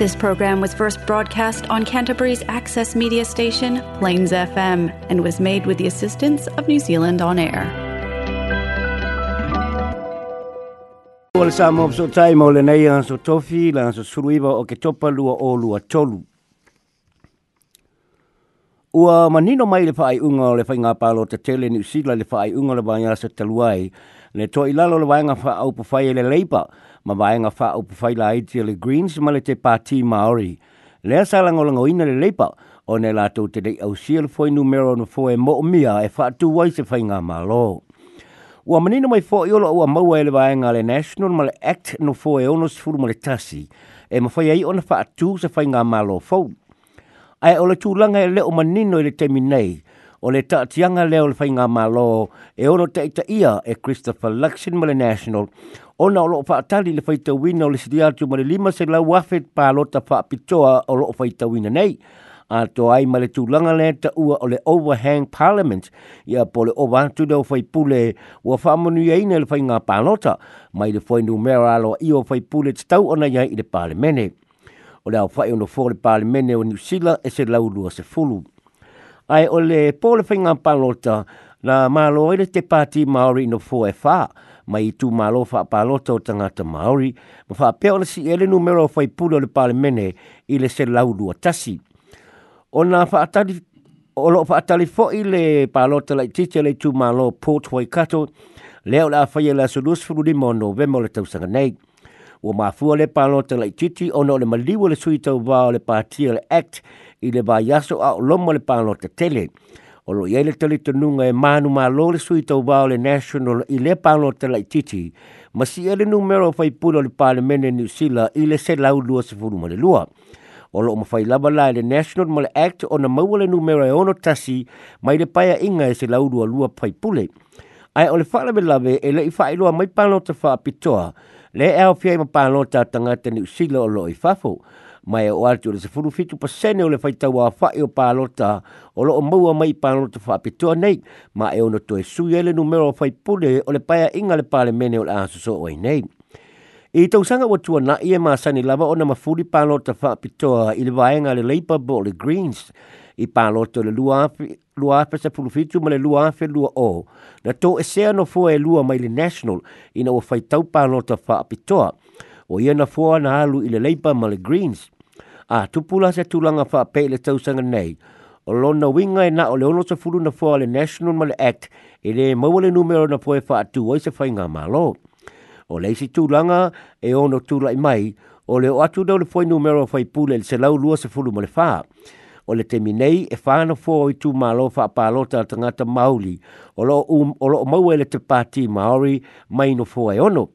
This program was first broadcast on Canterbury's access media station, Plains FM, and was made with the assistance of New Zealand On Air. sa mo so tai mo le nei so tofi la so suruiva o ke topa lua o lua tolu. Ua manino mai le unga o le palo te tele ni usila le unga le sa taluai ne to i lalo le wainga wha au pa whai e le leipa, ma wainga wha au pa whai la aiti e le Greens ma le te pāti Māori. Lea sa langolango ina le leipa, o ne lātou te dei au sia le fwoi numero na fwoi e mo o mia e wha atu wai se whainga mā lō. Ua manina mai fwa iolo ua maua e le le National ma le Act no fwoi ono se furu ma le tasi, e ma whai ai ona wha atu se whainga mā lō fwoi. Ai o le tūlanga e leo manino i le temi nei, o le taatianga leo le whainga malo e ono teita ia e Christopher Luxon mo le National o na olo whaatali le whaita wina o le siri atu mo lima se lau wafet pa lota whaapitoa o lo whaita wina nei a to ai mai le tūlanga le ta ua o le overhang parliament ia po le owa tu leo whai pule ua whamonu ia ina le whai ngā pālota mai le whai numera alo i o whai pule te tau ona ia i le parlemene o le au whai ono fō le parlemene o New Zealand e se lau lua se fulu ai ole pole finger palota na malo ile te pati maori no fo e fa mai tu malo fa palota o te maori ma fa pe ona si ele numero fai pulo le palmene ile se laulu atasi ona fa atali o lo fa atali fo ile palota le tite le tu malo port waikato leo la fa ile e su dus fu di mondo ve mo le tau sanga nei o mafu ole palota le titi ona le maliwa le suita va le partia le act i le vai aso a o lomo le pano te tele. O lo iele tele nunga e manu ma lo le sui tau vau le national i le pano te lai titi. Ma si ele numero fai pulo le pale mene ni usila i le se lau lua se furuma le lua. O lo mawhai lava lai le national ma act o na maua le numero e ono tasi mai le paya inga e se lau lua lua fai pule. Ai o le whalawe lave e le i fai lua mai pano te wha pitoa le e au fiai ma pano ta tangata ni usila o lo i fafo mai o arti o le sefuru fitu pasene o le whaitau a whae o pālota o loo maua mai pālota whaapitua nei ma e ono toe sui ele numero o whaipule o le paia inga le pāle mene o le asoso oi nei. I tau sanga wa tua na ia maa sani lava o na mafuri pālota whaapitua i le vaenga le leipa bo le greens i pālota le luafi luafe sa pulufitu ma le luafe lua o. Na tō e sea no fua e lua mai le national ina o whaitau pālota whaapitua o ia na fua na alu i le leipa ma le greens a tupula se tulanga fa pe le tausanga nei. O lona winga e na o le ono sa furu na fua le National Mali Act e le mawale numero na poe wha atu oi se whainga malo. O le isi tulanga e ono tulai mai o le o atu dau le poe numero fai pule se lau lua sa fulu ma fa wha. O le temi nei e whana fua oi tu malo wha apalota la te mauli o lo, um, o lo mawe le te pati Maori mai no foa e ono.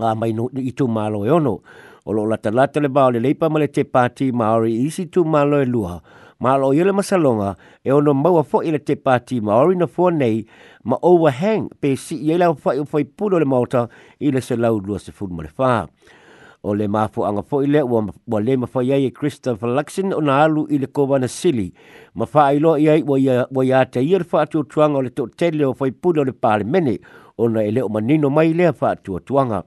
Ah, mai no, i tu malo e ono o lo lata lata le bao le leipa ma le te pati Maori isi tu malo e luha. Ma lo yele masalonga e ono maua fo i le te pati Maori na fo nei ma hang pe si i eila fo i fai pudo le mauta i le se lau lua se fudu ma le faa. O le mafu anga fo i le ua wa le mafai ai e Christopher Luxon o na alu i le kova sili. Ma faa i lo i ai wa i ate i le faa tu tuanga o le tele o fai pudo le pale mene o na ele o manino mai lea faa tu tuanga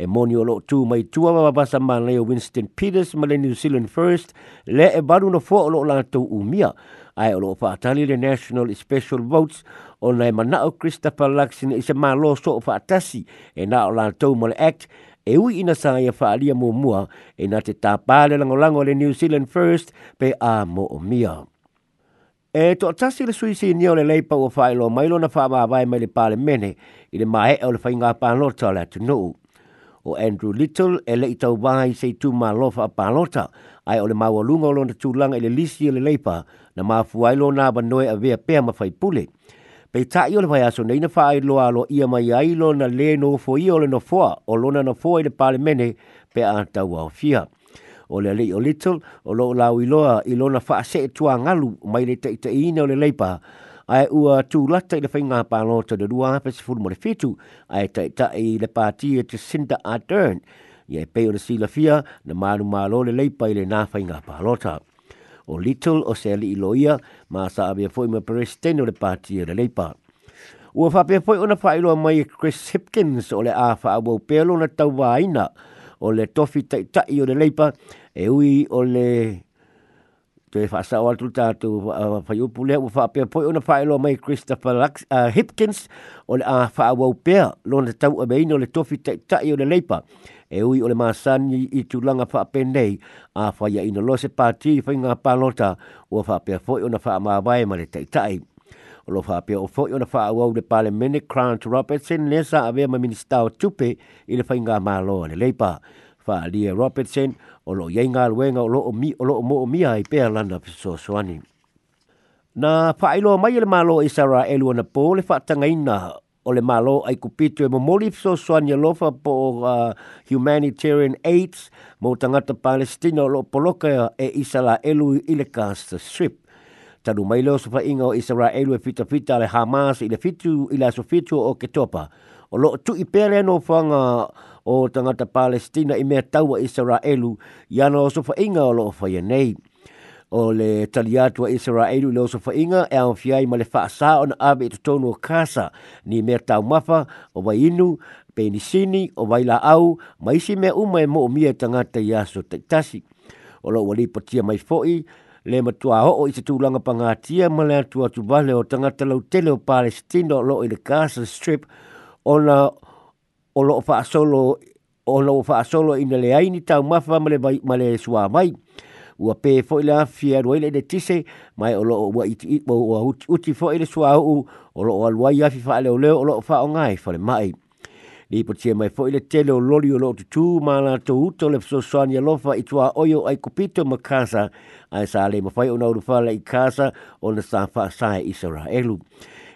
e moni o loo tū mai tua wawabasa ma leo Winston Peters ma le New Zealand First le e baru na fua o loo lātou umia ai o loo whaatali le National Special Votes o nei manao Christopher Luxon i se mā lo so o whaatasi e nā o lātou mo le Act e ui ina sa ia whaalia mō mua e nā te tāpāle lango lango le New Zealand First pe a mo o mia. E to atasi le suisi ni o le leipa o whaelo mailo na whaamā vai mai le pāle mene i le mahe e o le whainga pānota le atu nuu o Andrew Little e le itau wahi se tu ma lofa palota ai o le maua lunga o lona tūlanga i le lisi le leipa na maa fuailo nā ba noe a vea pēha ma fai pule. Pei tai o le fai aso neina fai lo alo ia mai ailo na le no fo i o le no foa o lona no foa i le pale mene pe a tau au fia. O le le o Little o lo lau i loa i lona fai se e tua ngalu mai le te ina o le leipa ai ua tu lata i le whainga pālo te le rua hape se furu mo le whetu, ai tai tai le pāti e te Sinta Ardern, i ai peo le sila fia na maru mālo le leipa i le nā whainga pālo O Little o se i loia, mā sa abia fōi ma peresteno le pāti e le leipa. Ua whapea fōi ona whaeroa mai e Chris Hipkins o le āwha awau pēlo na tau o le tofi tai tai o le leipa, e ui o le Te fa sa wal tuta tu fa yo pulia u fa pe po ona fa mai Christopher Lux uh, Hipkins o a fa wa u pe lo na tau a beino le tofi ta ta yo le leipa e ui o le masani i tu langa fa pe nei a fa ya ina lo se parti fa nga pa lota u fa pe fo ona fa ma vai ma le ta ta o lo fa pe o fo ona fa wa u le parliament Grant Robertson nesa ave ma minister o tupe i le fa nga ma lo le leipa fa ali Robertson o lo ye ngal wenga lo mi lo mo mi ai pe lana so soani na fa ai lo mai le malo isara elu na po le fa ina o le malo ai kupitu e mo mo so soani lo po uh, humanitarian aids mo tangata te palestina lo poloka e isara elu ile cast strip Tadu mai leo sofa inga o Israel e fita fita le Hamas i le fitu i le aso o Ketopa. O lo tu i pere no fanga uh, o tangata Palestina i mea taua Israelu i ana o sofa inga o loo faya nei. O le taliatua Israelu le o sofa inga e au fiai ma le faa saa ona abe i tutonu o kasa ni mea tau mafa o wai inu, penisini o wai la au ma isi mea uma e mo o mia tangata i aso teitasi. O loo wali potia mai foi le matua ho'o i se tulaga pangatia ma le atu atuvale o tagata lautele o palestina o loo i le casa strip ona o lo fa solo o lo fa solo ina le ai ni tau mafa male mai male sua mai ua pe fo ile afia roi le de tise mai o lo o wa iti o wa uti, uti fo ile sua u o lo o lo ia fi fa le o le o lo fa o ngai fo le mai ni po tie mai fo ile tele o loli o lo tu tu ma la to uto le so so ania lo fa itua oyo ai kupito ma kasa ai sa le mafai o na uru fa le i kasa o le sa fa sa e isara elu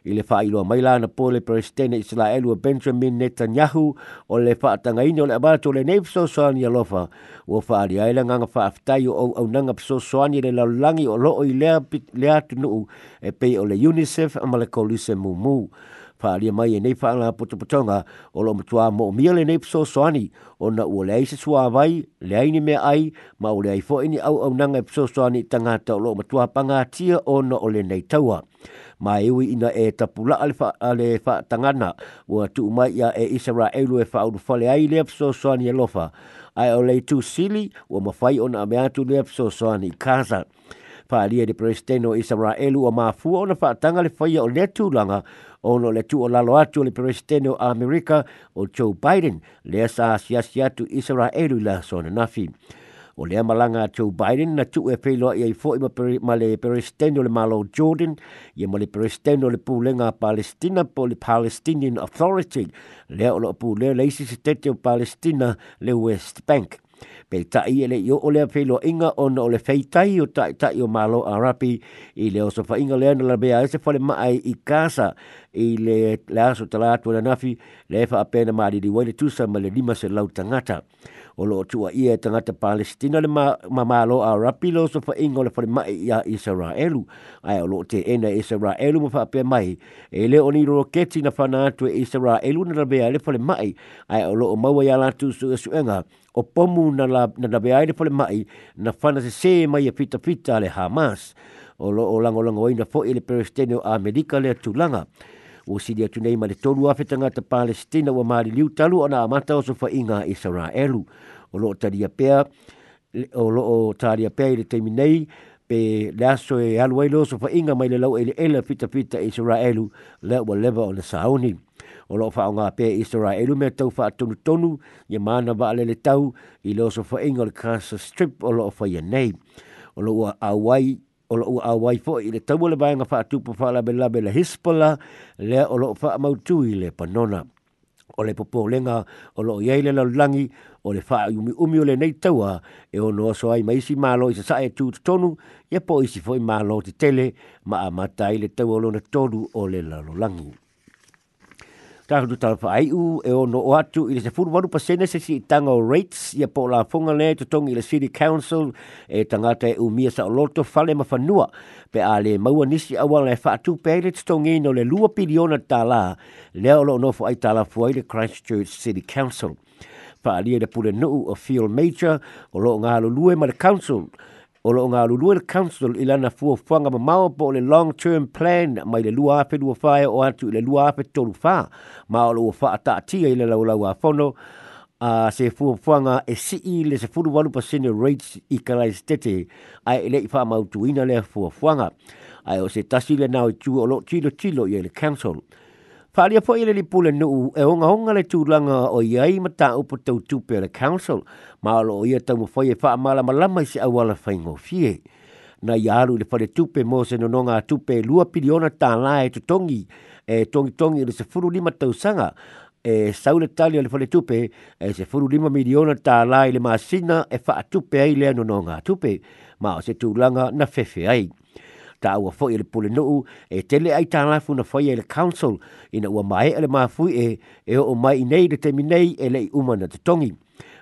i le whaailoa mai lana po le Palestine Israel wa Benjamin Netanyahu o le whaatanga ini o le abato le nei pso soani a lofa wa whaari aila nganga whaaftai o au au nanga pso soani le laulangi o loo i le lea tunu e pei o le UNICEF ama le koluse mumu. Whaari mai e nei whaala putuputonga o lo matua mo o mia le nei pso soani o na ua le aise sua vai, le aini me ai, ma o le aifo ini au au nanga pso soani tangata o lo matua pangatia o na o le nei taua ma iwi ina e tapula ale fa ale fa tangana wa tu mai ya e Israel e fa ulu fale ai le so so ani e lofa ai ole tu sili wa mafai ona me atu le so so ani kaza fa ali e presteno Israel wa mafu ona fa tanga le fa ya ole tu langa ono le tu o lalo atu le presteno America o Joe Biden le sa sia sia tu Israel la so nafi. na o le amalanga Joe Biden na tu e whiloa i aifo i ma le peristeno le malo Jordan i ma le peristeno le pūlenga Palestina po le Palestinian Authority le o lo pūle le isi se tete o Palestina le West Bank. Pe tai ele i o le a inga o na o le feitai o tai tai o malo Arapi i le oso wha inga le ana la bea e se maai i kasa i le le aso talatua na nafi le efa apena maari li wale tusa ma le lima se lau tangata o lo tua ia e tangata Palestina le mamalo a rapilo so fa ingo le fare mai ia Israelu. Ai o te ena e Israelu ma fape mai. E le o niro roketi na fana atu e Israelu na rabea le fare mai. Ai o lo o maua ia latu su e suenga. O pomu na, la, na rabea le fare mai na fana se se mai e fita fita le Hamas. O lo o lango lango oina fo i le peristeno a Amerika le tulanga ua sili atu nei ma le tolu afe tagata palestina ua maliliu talu ona amata o so faʻiga e isaraelu o loo talia pea o loo talia pea i le taimi nei pe le aso e alu ai loo so mai le lau eleele fitafita e isaraelu lea ua leva o le saoni o loo faaaogā pea i isaraelu mea tau faatonutonu ia mana vaalele tau i loo so faʻiga o le casa strip o loo faia nei o loo ua auai o lo a wai fo i le tau le bai nga fatu po la be la hispola le o lo fa mau tu i le panona o le popo lenga o lo ye le langi o le fa umi umi o le nei tau e o no so ai mai si malo i sa e tu tonu ye po i si foi malo te tele ma a mata i le tau o lo na tolu o le la langi ta hu ta ai u e o no atu i se fulu maru pasene se si tanga o rates ia po la fonga le to tonga le city council e tangata e umia sa o loto fale ma fanua pe a le maua nisi awa le fa atu pe le tongi no le lua piliona ta la le o lo nofo ai ta la fuai le Christchurch city council pa alia le pule nuu o field major o lo ngalo lue ma le council o lo ngā Royal Council i lana fuanga ma mau po le long term plan mai le lua ape lua whae o atu i le lua ape tolu whā ma o lo wha a tātia i le laulau a whono a se se fuanga e si i le se furu walu senior rates i karai stete a e le i wha mautu ina le fuanga a e o se tasi le nao i tu o lo tilo tilo i le council Whaalia po ele li pule nuu e onga honga le tūlanga o iai ma tā upo tau tūpe le council. Maalo o ia tau mwhoi e wha mala malama i se awala whaingo fie. Na i aru le whare tūpe mō se no nonga tūpe lua piliona tā la e tutongi e tongi tongi le se furu lima tau sanga e sau le tali o le whare tūpe e se furu lima miliona tā la i le maasina e wha tūpe ai le anu nonga tūpe. Ma o se tūlanga na fefe ai ta ua fo ele pole no e tele ai ta na funa ele council ina ua mai ele ma fu e e o mai nei de terminei ele i uma na tongi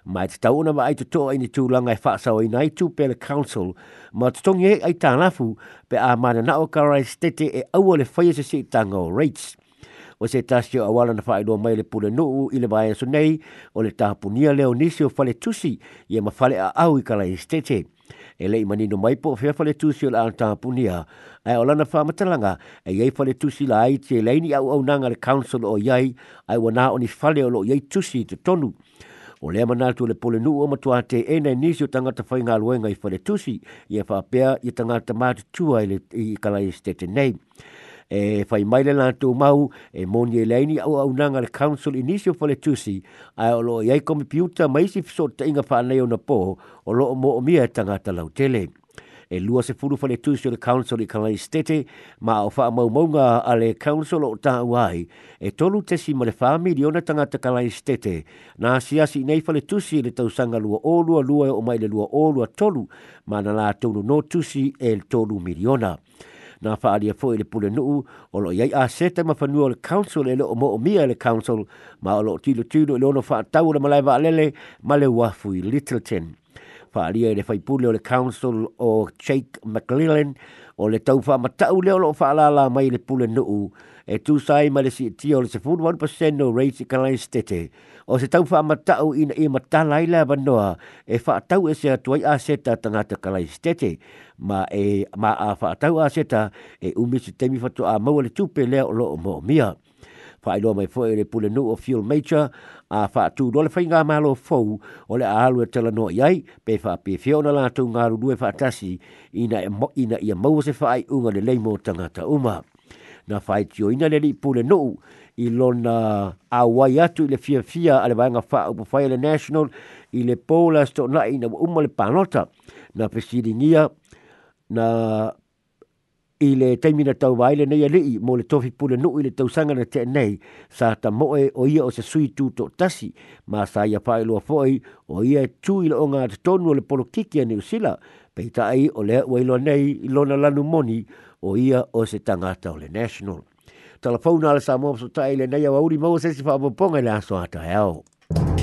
mai te tau ona mai te toa ini tū langa e whaasa o inai tū pe le council, ma te tongi hei ai tānafu pe a mana na o karai stete e aua le whaia e se si tanga rates. O se tasio a wala na whaidua mai le pule nuu i le vaya o le tahapunia leo nisi fale tusi i e ma a au i karai stete e le imani no mai po fia fale tusi o la anta punia ai ola na fama talanga e yei fale tusi la ai tie leini au au nanga le council o yei ai wana o ni fale o lo yei tusi te tonu o le mana tu le pole nu o matua te e nei nisi o tangata fai ngā luenga i fale tusi i e fapea i tangata mātutua i kalai e stete nei e fai mai le lanto mau e moni e leini au au nanga le council inisio fo le tusi a o lo iai komputa mai si fiso ta inga whanei o na po o lo o mo o mia tangata lau tele e lua se furu fale tu sio le council i kalai stete, ma o wha mau maunga a le council o taa wai, e tolu tesi ma le whaami li ona tangata kalai stete, na siasi nei fale tu si le tausanga lua o lua lua e o mai le lua o lua tolu, ma na la tonu no tusi e tolu miliona na faalia foʻi i le pulenuu o loo iai a se taimafanua o le council e loo moomia i le council ma o loo tilotilo i le ona faatau o le malae vaalele ma le uafu i littleton whaaria i le whaipule o le council o Jake McLellan o le tau wha matau leo lo whaalala mai le pule nuu e tu sai mai le si ti o le 71% no rate i kalai stete o se tau wha matau i na i matala la noa e wha tau e se atuai a seta tangata kalai stete ma e ma a wha tau a seta e umi se temi fatu a maua le tupe leo lo o mo mia whaelo mai fo e re pule nu o Phil Major a whaatū dole whainga malo fau ole le ahalu e no iai pe fa pe whiona lātou ngāru due whaatasi ina, e mo, ina ia maua se whaai unga le leimo tangata uma. Na whai tio ina le li pule nu i lona a wai atu le fia fia a le wainga wha upo whai national i le pōlas tō na ina uma le panota na pesiringia na i le taimina tau wai le nei alii mo le tofi pule nu i le tausanga na te nei sa ta moe o ia o se sui tu to tasi ma sa ia pae lua foi o ia tu i le o ngā te tonu o le polo kiki a neusila pei ai o lea ua ilo nei i lona lanu moni o ia o se tangata o le national. Telefona ala sa mua pasotai le nei a wauri mau se si whaapoponga le aso ata hao. E